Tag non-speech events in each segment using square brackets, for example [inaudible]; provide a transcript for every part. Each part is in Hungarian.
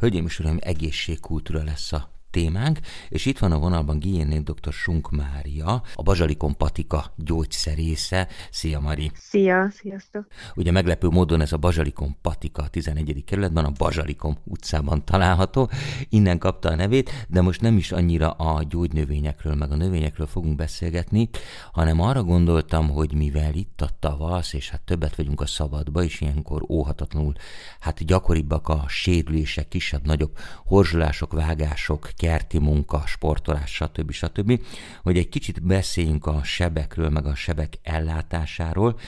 Hölgyeim és Uraim, egészségkultúra lesz a témánk, és itt van a vonalban Gijéné dr. Sunk Mária, a Bazsalikon Patika gyógyszerésze. Szia Mari! Szia, sziasztok! Ugye meglepő módon ez a Bazsalikon Patika a 11. kerületben, a Bazsalikon utcában található, innen kapta a nevét, de most nem is annyira a gyógynövényekről, meg a növényekről fogunk beszélgetni, hanem arra gondoltam, hogy mivel itt a tavasz, és hát többet vagyunk a szabadba, és ilyenkor óhatatlanul, hát gyakoribbak a sérülések, kisebb-nagyobb horzsolások, vágások, kerti munka, sportolás, stb. stb., hogy egy kicsit beszéljünk a sebekről, meg a sebek ellátásáról,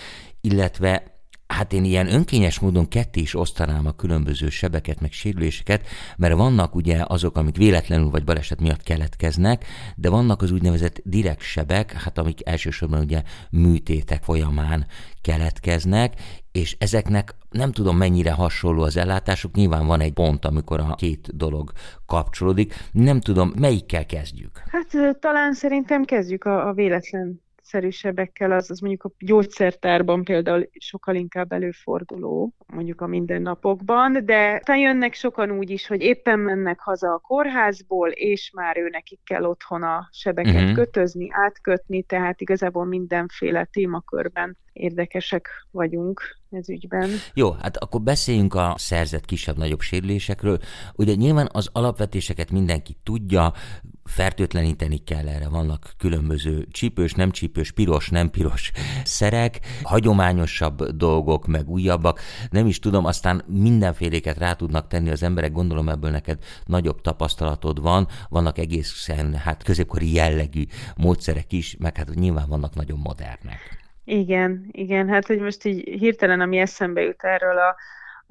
illetve Hát én ilyen önkényes módon ketté is osztanám a különböző sebeket, meg sérüléseket, mert vannak ugye azok, amik véletlenül vagy baleset miatt keletkeznek, de vannak az úgynevezett direkt sebek, hát amik elsősorban ugye műtétek folyamán keletkeznek, és ezeknek nem tudom mennyire hasonló az ellátásuk, nyilván van egy pont, amikor a két dolog kapcsolódik. Nem tudom, melyikkel kezdjük? Hát talán szerintem kezdjük a, a véletlen szerűsebbekkel, az, az mondjuk a gyógyszertárban például sokkal inkább előforduló, mondjuk a mindennapokban, de jönnek sokan úgy is, hogy éppen mennek haza a kórházból, és már ő nekik kell otthon a sebeket uh-huh. kötözni, átkötni, tehát igazából mindenféle témakörben érdekesek vagyunk ez ügyben. Jó, hát akkor beszéljünk a szerzett kisebb-nagyobb sérülésekről. Ugye nyilván az alapvetéseket mindenki tudja, fertőtleníteni kell erre, vannak különböző csípős, nem csípős, piros, nem piros szerek, hagyományosabb dolgok, meg újabbak, nem is tudom, aztán mindenféléket rá tudnak tenni az emberek, gondolom ebből neked nagyobb tapasztalatod van, vannak egészen hát középkori jellegű módszerek is, meg hát nyilván vannak nagyon modernek. Igen, igen, hát hogy most így hirtelen, ami eszembe jut erről a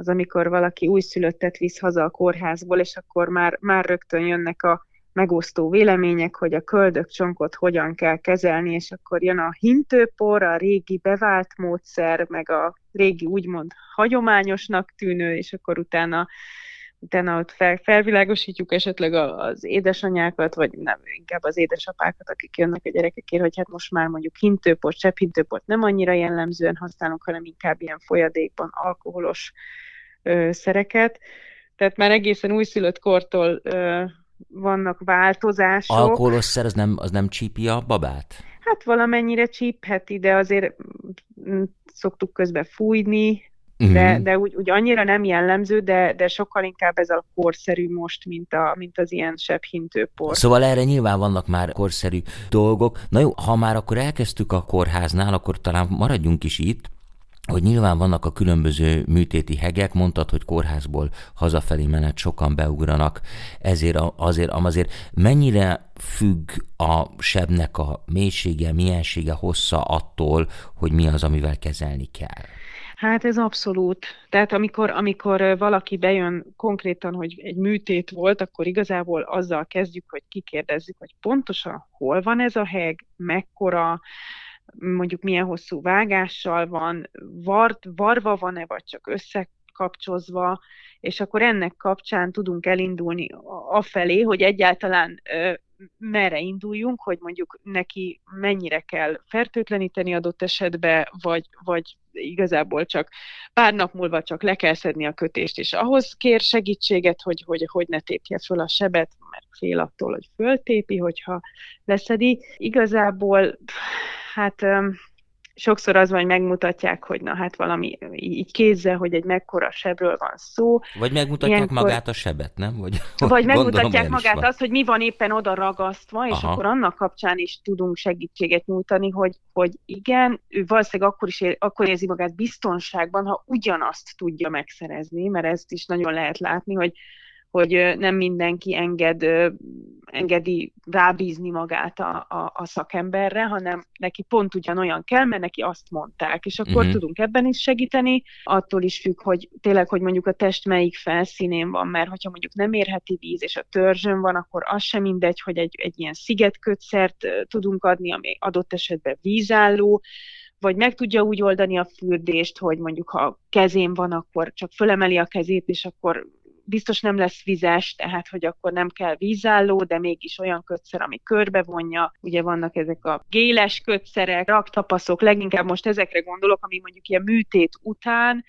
az amikor valaki újszülöttet visz haza a kórházból, és akkor már, már rögtön jönnek a megosztó vélemények, hogy a köldökcsonkot hogyan kell kezelni, és akkor jön a hintőpor, a régi bevált módszer, meg a régi úgymond hagyományosnak tűnő, és akkor utána utána ott fel, felvilágosítjuk esetleg az édesanyákat, vagy nem, inkább az édesapákat, akik jönnek a gyerekekért, hogy hát most már mondjuk hintőport, hintőport nem annyira jellemzően használunk, hanem inkább ilyen folyadékban alkoholos ö, szereket. Tehát már egészen újszülött kortól ö, vannak változások. Alkoholoszer az nem, az nem csípi a babát? Hát valamennyire csípheti, de azért mm, szoktuk közben fújni, uh-huh. de, de úgy, úgy annyira nem jellemző, de, de sokkal inkább ez a korszerű most, mint, a, mint az ilyen sebhintőpor. Szóval erre nyilván vannak már korszerű dolgok. Na jó, ha már akkor elkezdtük a kórháznál, akkor talán maradjunk is itt, hogy nyilván vannak a különböző műtéti hegek, mondtad, hogy kórházból hazafelé menet sokan beugranak, ezért azért, azért mennyire függ a sebnek a mélysége, miensége, hossza attól, hogy mi az, amivel kezelni kell? Hát ez abszolút. Tehát amikor, amikor valaki bejön konkrétan, hogy egy műtét volt, akkor igazából azzal kezdjük, hogy kikérdezzük, hogy pontosan hol van ez a heg, mekkora, mondjuk milyen hosszú vágással van, vart, varva van-e, vagy csak összekapcsozva, és akkor ennek kapcsán tudunk elindulni afelé, hogy egyáltalán merre induljunk, hogy mondjuk neki mennyire kell fertőtleníteni adott esetben, vagy, vagy igazából csak pár nap múlva csak le kell szedni a kötést, és ahhoz kér segítséget, hogy, hogy, hogy ne tépje föl a sebet, mert fél attól, hogy föltépi, hogyha leszedi. Igazából hát sokszor az van, hogy megmutatják, hogy na hát valami így kézzel, hogy egy mekkora sebről van szó. Vagy megmutatják Ilyenkor... magát a sebet, nem? Vagy, vagy [laughs] megmutatják magát azt, hogy mi van éppen oda ragasztva, és Aha. akkor annak kapcsán is tudunk segítséget nyújtani, hogy, hogy igen, ő valószínűleg akkor, is ér, akkor érzi magát biztonságban, ha ugyanazt tudja megszerezni, mert ezt is nagyon lehet látni, hogy hogy nem mindenki enged, engedi rábízni magát a, a, a szakemberre, hanem neki pont ugyanolyan kell, mert neki azt mondták, és akkor uh-huh. tudunk ebben is segíteni, attól is függ, hogy tényleg, hogy mondjuk a test melyik felszínén van, mert hogyha mondjuk nem érheti víz, és a törzsön van, akkor az sem mindegy, hogy egy, egy ilyen szigetkötszert tudunk adni, ami adott esetben vízálló, vagy meg tudja úgy oldani a fürdést, hogy mondjuk ha kezén van, akkor csak fölemeli a kezét, és akkor biztos nem lesz vizes, tehát hogy akkor nem kell vízálló, de mégis olyan kötszer, ami körbevonja. Ugye vannak ezek a géles kötszerek, raktapaszok, leginkább most ezekre gondolok, ami mondjuk ilyen műtét után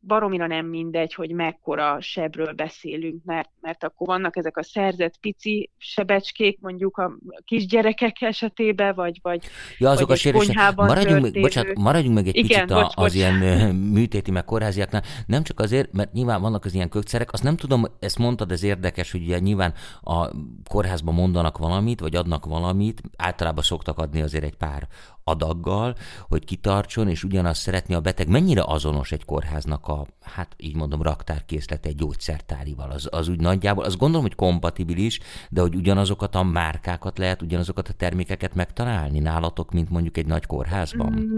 baromira nem mindegy, hogy mekkora sebről beszélünk, mert, mert akkor vannak ezek a szerzett pici sebecskék, mondjuk a kisgyerekek esetében, vagy, vagy, ja, azok vagy a sérülések. Maradjunk, meg, bocsánat, maradjunk meg egy Igen, picit bocs, a, az bocs. ilyen műtéti meg kórháziaknál. Nem csak azért, mert nyilván vannak az ilyen kökszerek, azt nem tudom, ezt mondtad, ez érdekes, hogy ugye nyilván a kórházban mondanak valamit, vagy adnak valamit, általában szoktak adni azért egy pár adaggal, hogy kitartson, és ugyanazt szeretni a beteg. Mennyire azonos egy kórháznak a, hát így mondom, raktárkészlete egy gyógyszertárival? Az, az úgy nagyjából, azt gondolom, hogy kompatibilis, de hogy ugyanazokat a márkákat lehet, ugyanazokat a termékeket megtalálni nálatok, mint mondjuk egy nagy kórházban?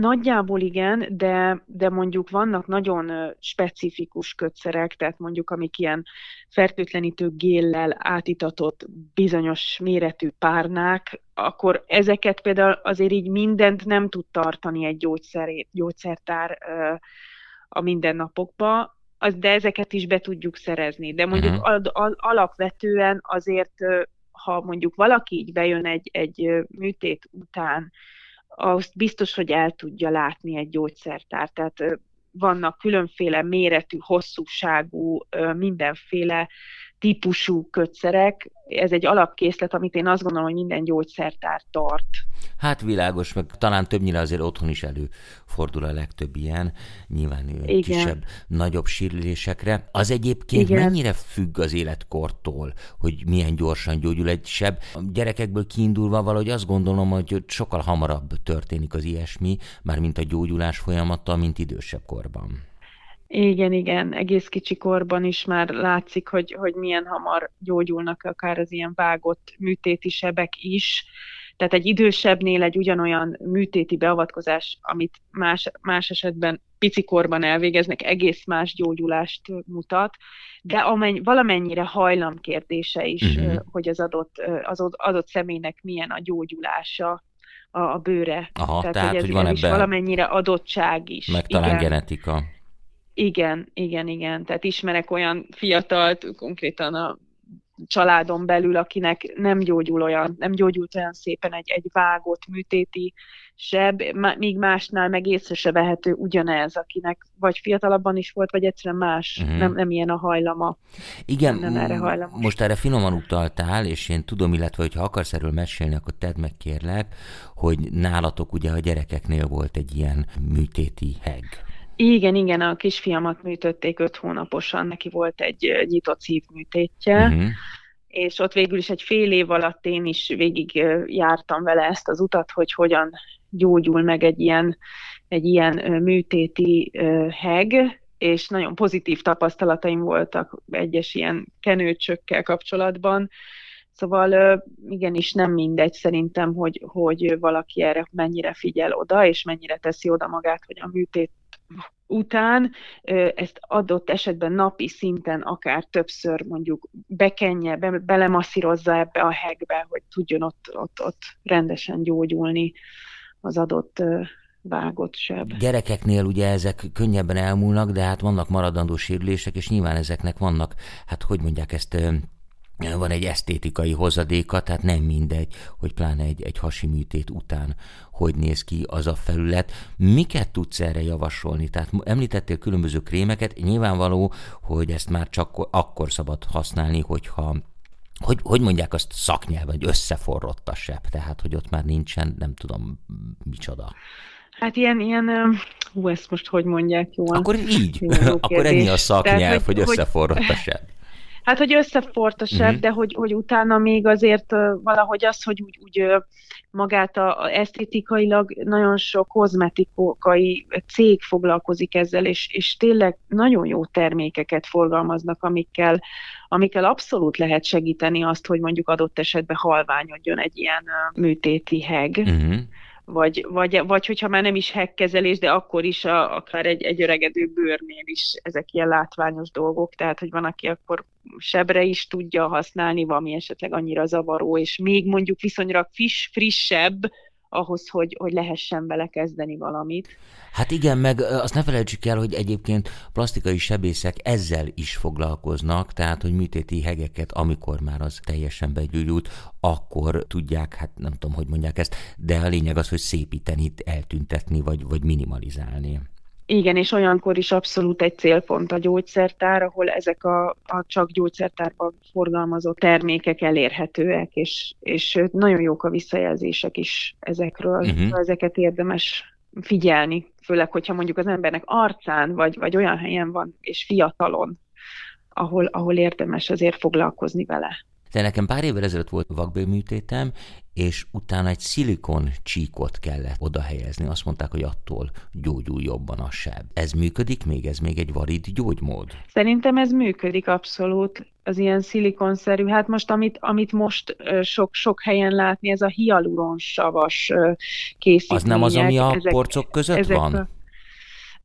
Nagyjából igen, de, de mondjuk vannak nagyon specifikus kötszerek, tehát mondjuk amik ilyen fertőtlenítő géllel átitatott bizonyos méretű párnák, akkor ezeket például azért így mindent nem tud tartani egy gyógyszerét, gyógyszertár a mindennapokba, az, de ezeket is be tudjuk szerezni. De mondjuk uh-huh. al- al- alapvetően azért, ha mondjuk valaki így bejön egy, egy műtét után, azt biztos, hogy el tudja látni egy gyógyszertár. Tehát vannak különféle méretű, hosszúságú, mindenféle típusú kötszerek. Ez egy alapkészlet, amit én azt gondolom, hogy minden gyógyszertár tart. Hát világos, meg talán többnyire azért otthon is előfordul a legtöbb ilyen, nyilván Igen. kisebb, nagyobb sírülésekre. Az egyébként Igen. mennyire függ az életkortól, hogy milyen gyorsan gyógyul egy seb? A gyerekekből kiindulva valahogy azt gondolom, hogy sokkal hamarabb történik az ilyesmi, már mint a gyógyulás folyamata, mint idősebb korban. Igen, igen, egész kicsi korban is már látszik, hogy, hogy milyen hamar gyógyulnak akár az ilyen vágott műtéti sebek is. Tehát egy idősebbnél egy ugyanolyan műtéti beavatkozás, amit más, más esetben picikorban elvégeznek, egész más gyógyulást mutat, de amennyi, valamennyire hajlam kérdése is, uh-huh. hogy az adott, az adott személynek milyen a gyógyulása a, a bőre. Aha, tehát, tehát hogy, ez, hogy van ebben valamennyire adottság is. Meg talán Igen. genetika. Igen, igen, igen. Tehát ismerek olyan fiatalt, konkrétan a családon belül, akinek nem gyógyul olyan, nem gyógyult olyan szépen egy, egy vágott műtéti seb, míg másnál meg észre se vehető ugyanez, akinek vagy fiatalabban is volt, vagy egyszerűen más, uh-huh. nem, nem ilyen a hajlama. Igen, nem erre hajlama. most erre finoman utaltál, és én tudom, illetve hogyha akarsz erről mesélni, akkor tedd meg kérlek, hogy nálatok ugye a gyerekeknél volt egy ilyen műtéti heg. Igen, igen, a kisfiamat műtötték öt hónaposan, neki volt egy nyitott szívműtétje, uh-huh. és ott végül is egy fél év alatt én is végig jártam vele ezt az utat, hogy hogyan gyógyul meg egy ilyen, egy ilyen műtéti heg, és nagyon pozitív tapasztalataim voltak egyes ilyen kenőcsökkel kapcsolatban, Szóval igenis nem mindegy szerintem, hogy, hogy valaki erre mennyire figyel oda, és mennyire teszi oda magát, hogy a műtét után ezt adott esetben napi szinten akár többször mondjuk bekenje, be, belemasszírozza ebbe a hegbe, hogy tudjon ott, ott, ott rendesen gyógyulni az adott vágott seb. Gyerekeknél ugye ezek könnyebben elmúlnak, de hát vannak maradandó sérülések, és nyilván ezeknek vannak, hát hogy mondják ezt, van egy esztétikai hozadéka, tehát nem mindegy, hogy pláne egy, egy hasi műtét után hogy néz ki az a felület. Miket tudsz erre javasolni? Tehát említettél különböző krémeket, nyilvánvaló, hogy ezt már csak akkor szabad használni, hogyha hogy, hogy mondják azt szaknyelven, hogy összeforrott a seb, tehát hogy ott már nincsen, nem tudom micsoda. Hát ilyen, ilyen, hú, ezt most hogy mondják jól? Akkor így, [laughs] akkor ennyi a szaknyelv, Tehát, hogy, hogy összeforrott a seb. Hát, hogy összefort a seb, uh-huh. de hogy, hogy utána még azért valahogy az, hogy úgy, úgy magát a, a esztétikailag nagyon sok kozmetikai cég foglalkozik ezzel, és, és tényleg nagyon jó termékeket forgalmaznak, amikkel, amikkel abszolút lehet segíteni azt, hogy mondjuk adott esetben halványodjon egy ilyen műtéti heg. Uh-huh vagy, vagy, vagy hogyha már nem is hekkezelés, de akkor is a, akár egy, egy öregedő bőrnél is ezek ilyen látványos dolgok, tehát hogy van, aki akkor sebre is tudja használni, valami esetleg annyira zavaró, és még mondjuk viszonylag friss, frissebb, ahhoz, hogy, hogy lehessen vele kezdeni valamit. Hát igen, meg azt ne felejtsük el, hogy egyébként plastikai sebészek ezzel is foglalkoznak, tehát, hogy műtéti hegeket, amikor már az teljesen begyújult, akkor tudják, hát nem tudom, hogy mondják ezt, de a lényeg az, hogy szépíteni, eltüntetni, vagy, vagy minimalizálni. Igen, és olyankor is abszolút egy célpont a gyógyszertár, ahol ezek a, a csak gyógyszertárban forgalmazott termékek elérhetőek, és, és nagyon jók a visszajelzések is ezekről. Uh-huh. Ezeket érdemes figyelni, főleg, hogyha mondjuk az embernek arcán, vagy, vagy olyan helyen van, és fiatalon, ahol, ahol érdemes azért foglalkozni vele. De nekem pár évvel ezelőtt volt vakbőrműtétem, és utána egy szilikon csíkot kellett oda helyezni. Azt mondták, hogy attól gyógyul jobban a seb. Ez működik még? Ez még egy valid gyógymód? Szerintem ez működik abszolút az ilyen szilikonszerű. Hát most, amit, amit most sok, sok helyen látni, ez a hialuronsavas készítmények. Az nem az, ami a ezek, porcok között ezek van? A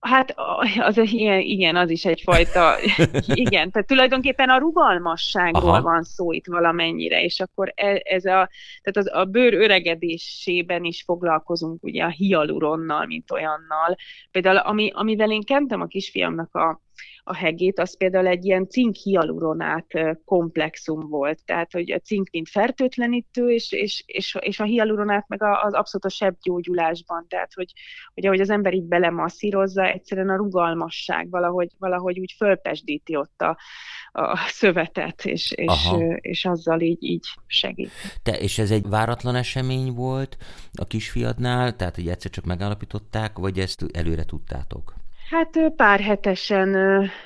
Hát az, igen, igen, az is egyfajta, [laughs] igen, tehát tulajdonképpen a rugalmasságról Aha. van szó itt valamennyire, és akkor e, ez a, tehát az, a bőr öregedésében is foglalkozunk ugye a hialuronnal, mint olyannal. Például ami, amivel én kentem a kisfiamnak a, a hegét, az például egy ilyen cink-hialuronát komplexum volt, tehát hogy a cink mint fertőtlenítő, és, és, és, és a hialuronát meg az abszolút a sebgyógyulásban, tehát hogy, hogy ahogy az ember így belemasszírozza, egyszerűen a rugalmasság valahogy, valahogy úgy fölpesdíti ott a, a szövetet, és, és, és azzal így, így segít. Te, és ez egy váratlan esemény volt a kisfiadnál, tehát hogy egyszer csak megállapították, vagy ezt előre tudtátok? Hát pár hetesen,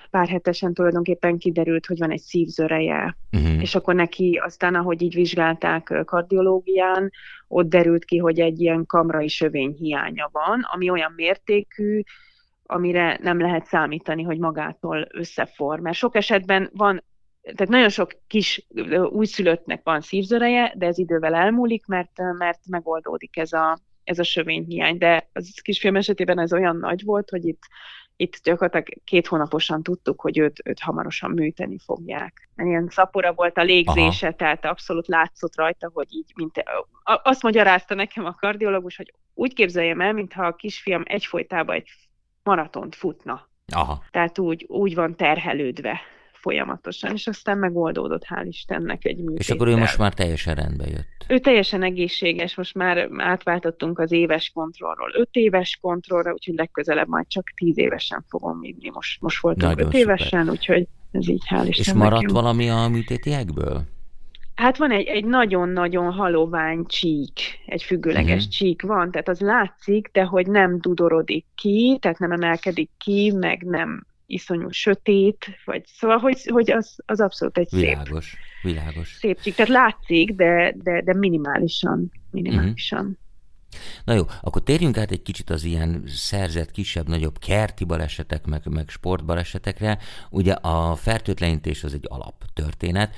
pár hetesen tulajdonképpen kiderült, hogy van egy szívzöreje, uh-huh. és akkor neki aztán, ahogy így vizsgálták kardiológián, ott derült ki, hogy egy ilyen kamrai sövény hiánya van, ami olyan mértékű, amire nem lehet számítani, hogy magától összeform. Mert sok esetben van, tehát nagyon sok kis újszülöttnek van szívzöreje, de ez idővel elmúlik, mert, mert megoldódik ez a, ez a sövényhiány, de az kisfilm esetében ez olyan nagy volt, hogy itt, itt gyakorlatilag két hónaposan tudtuk, hogy őt, őt hamarosan műteni fogják. Ilyen szapora volt a légzése, Aha. tehát abszolút látszott rajta, hogy így, mint azt magyarázta nekem a kardiológus, hogy úgy képzeljem el, mintha a kisfiam egyfolytában egy maratont futna. Aha. Tehát úgy, úgy van terhelődve folyamatosan, és aztán megoldódott, hál' Istennek egy műtéttel. És akkor ő most már teljesen rendbe jött. Ő teljesen egészséges, most már átváltottunk az éves kontrollról öt éves kontrollra, úgyhogy legközelebb majd csak tíz évesen fogom vinni. Most, most voltunk Nagyon öt szuper. évesen, úgyhogy ez így hál' Istennek. És maradt jó. valami a műtétiekből? Hát van egy, egy nagyon-nagyon halovány csík, egy függőleges uh-huh. csík van, tehát az látszik, de hogy nem dudorodik ki, tehát nem emelkedik ki, meg nem iszonyú sötét, vagy szóval, hogy, hogy az, az abszolút egy világos, szép, világos. szép csík. Tehát látszik, de, de, de minimálisan, minimálisan. Uh-huh. Na jó, akkor térjünk át egy kicsit az ilyen szerzett kisebb-nagyobb kerti balesetek, meg, meg sportbalesetekre. Ugye a fertőtlenítés az egy alaptörténet.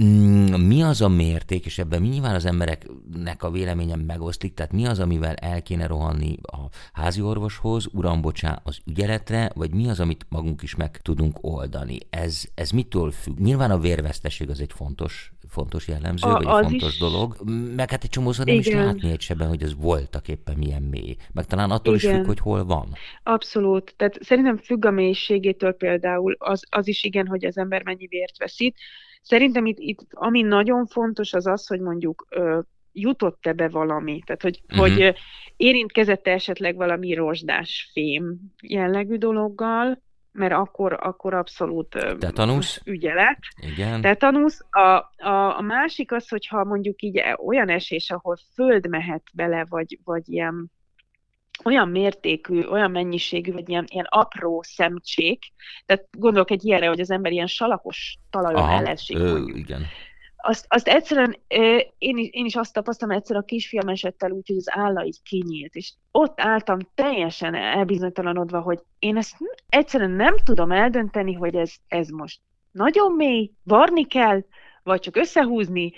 Mm, mi az a mérték, és ebben nyilván az embereknek a véleményem megoszlik, tehát mi az, amivel el kéne rohanni a házi orvoshoz, uram, bocsá, az ügyeletre, vagy mi az, amit magunk is meg tudunk oldani? Ez, ez mitől függ? Nyilván a vérveszteség az egy fontos fontos jellemző, a, vagy egy fontos is... dolog, meg hát egy csomószor nem Igen. is látni egy sebben, hogy ez voltak éppen milyen mély. Meg talán attól Igen. is függ, hogy hol van. Abszolút. Tehát szerintem függ a mélységétől például az, az is igen, hogy az ember mennyi vért veszít, Szerintem itt, itt ami nagyon fontos, az az, hogy mondjuk ö, jutott-e be valami, tehát hogy, uh-huh. hogy érintkezette esetleg valami rozsdás fém jellegű dologgal, mert akkor, akkor abszolút Tetanusz. ügyelet. Igen. Tetanusz. A, a, a másik az, hogyha mondjuk így olyan esés, ahol föld mehet bele, vagy, vagy ilyen olyan mértékű, olyan mennyiségű, vagy ilyen, ilyen apró szemcsék, tehát gondolok egy ilyenre, hogy az ember ilyen salakos talajon elesik. Ö, igen. Azt, azt egyszerűen, én is, én is azt tapasztalom, egyszer a kisfiam esett el úgy, hogy az álla így kinyílt, és ott álltam teljesen elbizonytalanodva, hogy én ezt egyszerűen nem tudom eldönteni, hogy ez, ez most nagyon mély, varni kell, vagy csak összehúzni,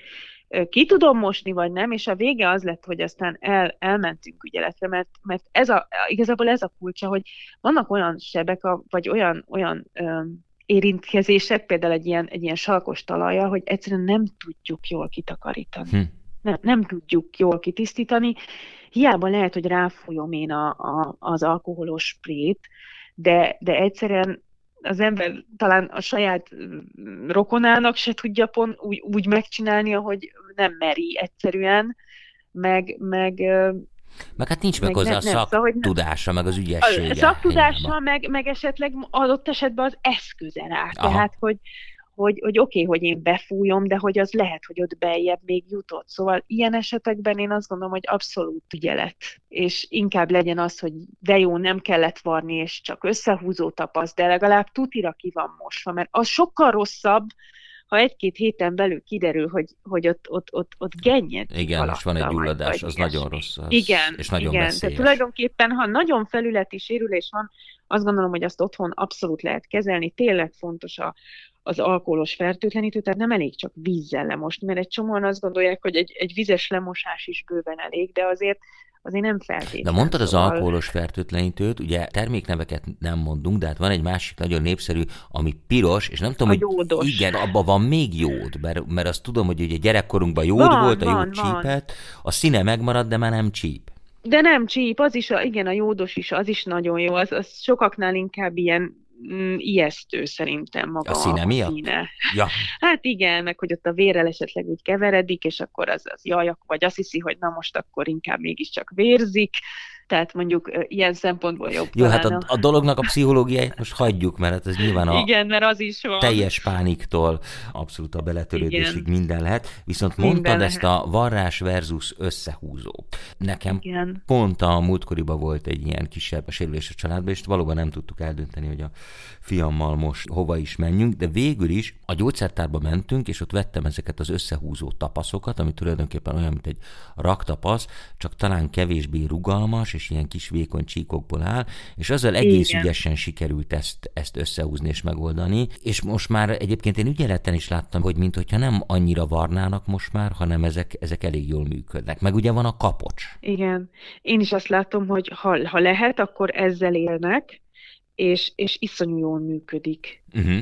ki tudom mosni, vagy nem, és a vége az lett, hogy aztán el, elmentünk ügyeletre, mert, mert ez a, igazából ez a kulcsa, hogy vannak olyan sebek, vagy olyan, olyan ö, érintkezések, például egy ilyen, egy ilyen salkos talaja, hogy egyszerűen nem tudjuk jól kitakarítani. Hm. Nem, nem tudjuk jól kitisztítani. Hiába lehet, hogy ráfújom én a, a, az alkoholos sprét, de, de egyszerűen az ember talán a saját rokonának se tudja pont úgy, úgy megcsinálni, ahogy nem meri egyszerűen, meg, meg Meg hát nincs meg, meg hozzá nem, a szaktudása, szóval, meg az ügyessége. A szaktudása, meg, meg esetleg adott esetben az eszköze rá. Aha. Tehát, hogy, hogy, hogy oké, okay, hogy én befújom, de hogy az lehet, hogy ott beljebb még jutott. Szóval ilyen esetekben én azt gondolom, hogy abszolút ügyelet, és inkább legyen az, hogy de jó, nem kellett varni, és csak összehúzó tapasz, de legalább tutira ki van mosva, mert az sokkal rosszabb, ha egy-két héten belül kiderül, hogy, hogy ott, ott, ott, ott gennyed. Igen, és van egy gyulladás, az nagyon rossz. Az, igen, és nagyon igen. Tehát tulajdonképpen, ha nagyon felületi sérülés van, azt gondolom, hogy azt otthon abszolút lehet kezelni. Tényleg fontos a, az alkoholos fertőtlenítő, tehát nem elég csak vízzel lemosni, mert egy csomóan azt gondolják, hogy egy, egy vizes lemosás is bőven elég, de azért azért nem feltétlenül. De mondtad az szóval... alkoholos fertőtlenítőt, ugye termékneveket nem mondunk, de hát van egy másik nagyon népszerű, ami piros, és nem tudom, a hogy jódos. igen, abban van még jód, mert, mert azt tudom, hogy ugye gyerekkorunkban jód van, volt, a jód van, csípet, a színe megmaradt, de már nem csíp. De nem csíp, az is, a, igen, a jódos is, az is nagyon jó, az, az sokaknál inkább ilyen mm, ijesztő szerintem maga a színe. A miatt? színe. Ja. Hát igen, meg hogy ott a vérrel esetleg úgy keveredik, és akkor az, az jaj, vagy azt hiszi, hogy na most akkor inkább mégiscsak vérzik, tehát mondjuk ilyen szempontból jobb. Jó, hát a, a dolognak a pszichológiáját most hagyjuk, mert hát ez nyilván a Igen, mert az is van. teljes pániktól abszolút a beletörődésig Igen. minden lehet. Viszont minden mondtad lehet. ezt a varrás versus összehúzó. Nekem Igen. pont a múltkoriban volt egy ilyen kisebb sérülés a családban, és valóban nem tudtuk eldönteni, hogy a fiammal most hova is menjünk, de végül is a gyógyszertárba mentünk, és ott vettem ezeket az összehúzó tapaszokat, ami tulajdonképpen olyan, mint egy raktapasz, csak talán kevésbé rugalmas, és ilyen kis vékony csíkokból áll, és azzal egész Igen. ügyesen sikerült ezt, ezt összehúzni és megoldani. És most már egyébként én ügyeleten is láttam, hogy mintha nem annyira varnának most már, hanem ezek, ezek elég jól működnek. Meg ugye van a kapocs. Igen. Én is azt látom, hogy ha, ha lehet, akkor ezzel élnek, és, és iszonyú jól működik. Uh-huh.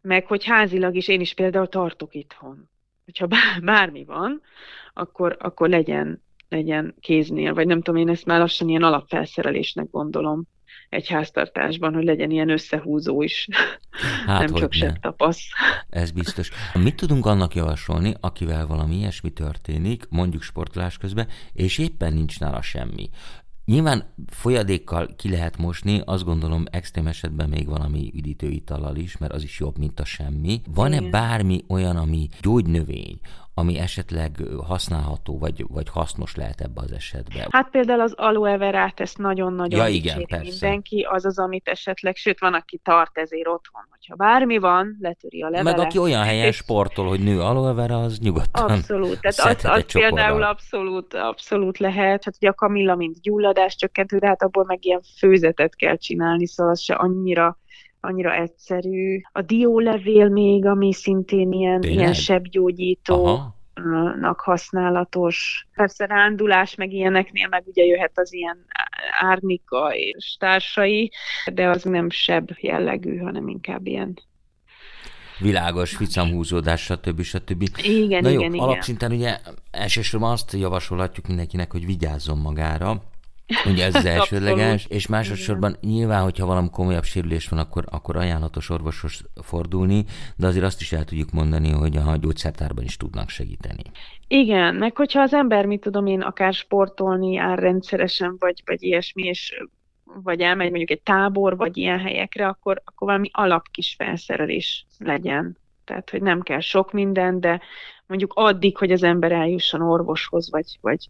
Meg hogy házilag is én is például tartok itthon. Hogyha bármi van, akkor, akkor legyen legyen kéznél, vagy nem tudom, én ezt már lassan ilyen alapfelszerelésnek gondolom egy háztartásban, hogy legyen ilyen összehúzó is, hát, [laughs] nem csak se tapasz. [laughs] Ez biztos. Mit tudunk annak javasolni, akivel valami ilyesmi történik, mondjuk sportolás közben, és éppen nincs nála semmi? Nyilván folyadékkal ki lehet mosni, azt gondolom extrém esetben még valami üdítőitallal is, mert az is jobb, mint a semmi. Van-e bármi olyan, ami gyógynövény, ami esetleg használható, vagy, vagy hasznos lehet ebbe az esetben. Hát például az aloe verát, ezt nagyon-nagyon ja, igen, persze. mindenki, az az, amit esetleg, sőt van, aki tart ezért otthon, hogyha bármi van, letöri a levelet. Meg aki olyan helyen és... sportol, hogy nő aloe vera, az nyugodtan Abszolút, tehát az, az például abszolút, abszolút lehet, hát ugye a kamilla, mint gyulladás csökkentő, de hát abból meg ilyen főzetet kell csinálni, szóval az se annyira annyira egyszerű. A diólevél még, ami szintén ilyen, ilyen sebgyógyító. Aha használatos. Persze rándulás, meg ilyeneknél meg ugye jöhet az ilyen árnika és társai, de az nem sebb jellegű, hanem inkább ilyen világos, ficamhúzódás, stb. stb. Igen, Na jó, igen, alapszinten igen. ugye elsősorban azt javasolhatjuk mindenkinek, hogy vigyázzon magára, Ugye ez az [laughs] elsődleges, és másodszorban Igen. nyilván, hogyha valami komolyabb sérülés van, akkor, akkor ajánlatos orvoshoz fordulni, de azért azt is el tudjuk mondani, hogy a gyógyszertárban is tudnak segíteni. Igen, meg hogyha az ember, mit tudom én, akár sportolni jár rendszeresen, vagy, vagy ilyesmi, és vagy elmegy mondjuk egy tábor, vagy ilyen helyekre, akkor, akkor valami alap kis felszerelés legyen. Tehát, hogy nem kell sok minden, de mondjuk addig, hogy az ember eljusson orvoshoz, vagy, vagy,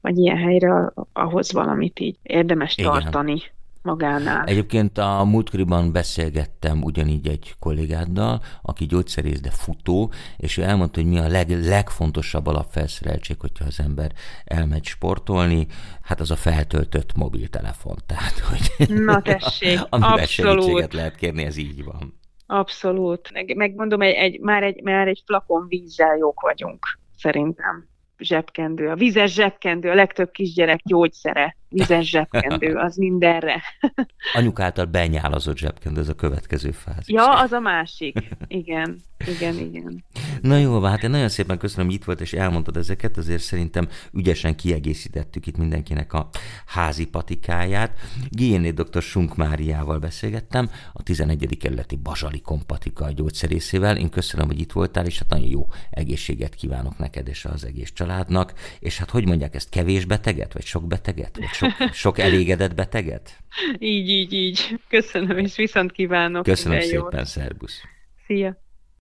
vagy ilyen helyre, ahhoz valamit így érdemes Igen. tartani magánál. Egyébként a múltkoriban beszélgettem ugyanígy egy kollégáddal, aki gyógyszerész, de futó, és ő elmondta, hogy mi a leg, legfontosabb alapfelszereltség, hogyha az ember elmegy sportolni, hát az a feltöltött mobiltelefon. Tehát, hogy Na tessék, [laughs] amivel abszolút. segítséget lehet kérni, ez így van. Abszolút. Meg, megmondom, egy, egy, már, egy, már egy flakon vízzel jók vagyunk, szerintem. Zsebkendő. A vizes zsebkendő, a legtöbb kisgyerek gyógyszere. Vizes zsebkendő, [laughs] az mindenre. [laughs] Anyuk által benyálazott zsebkendő, ez a következő fázis. Ja, az a másik. Igen, igen, igen. Na jó, hát én nagyon szépen köszönöm, hogy itt volt és elmondtad ezeket, azért szerintem ügyesen kiegészítettük itt mindenkinek a házi patikáját. Géné dr. Sunk Máriával beszélgettem, a 11. kerületi Bazsali Kompatika gyógyszerészével. Én köszönöm, hogy itt voltál, és hát nagyon jó egészséget kívánok neked és az egész családnak. És hát hogy mondják ezt, kevés beteget, vagy sok beteget, vagy sok, sok elégedett beteget? Így, így, így. Köszönöm, és viszont kívánok. Köszönöm szépen, jót. szervusz. Szia.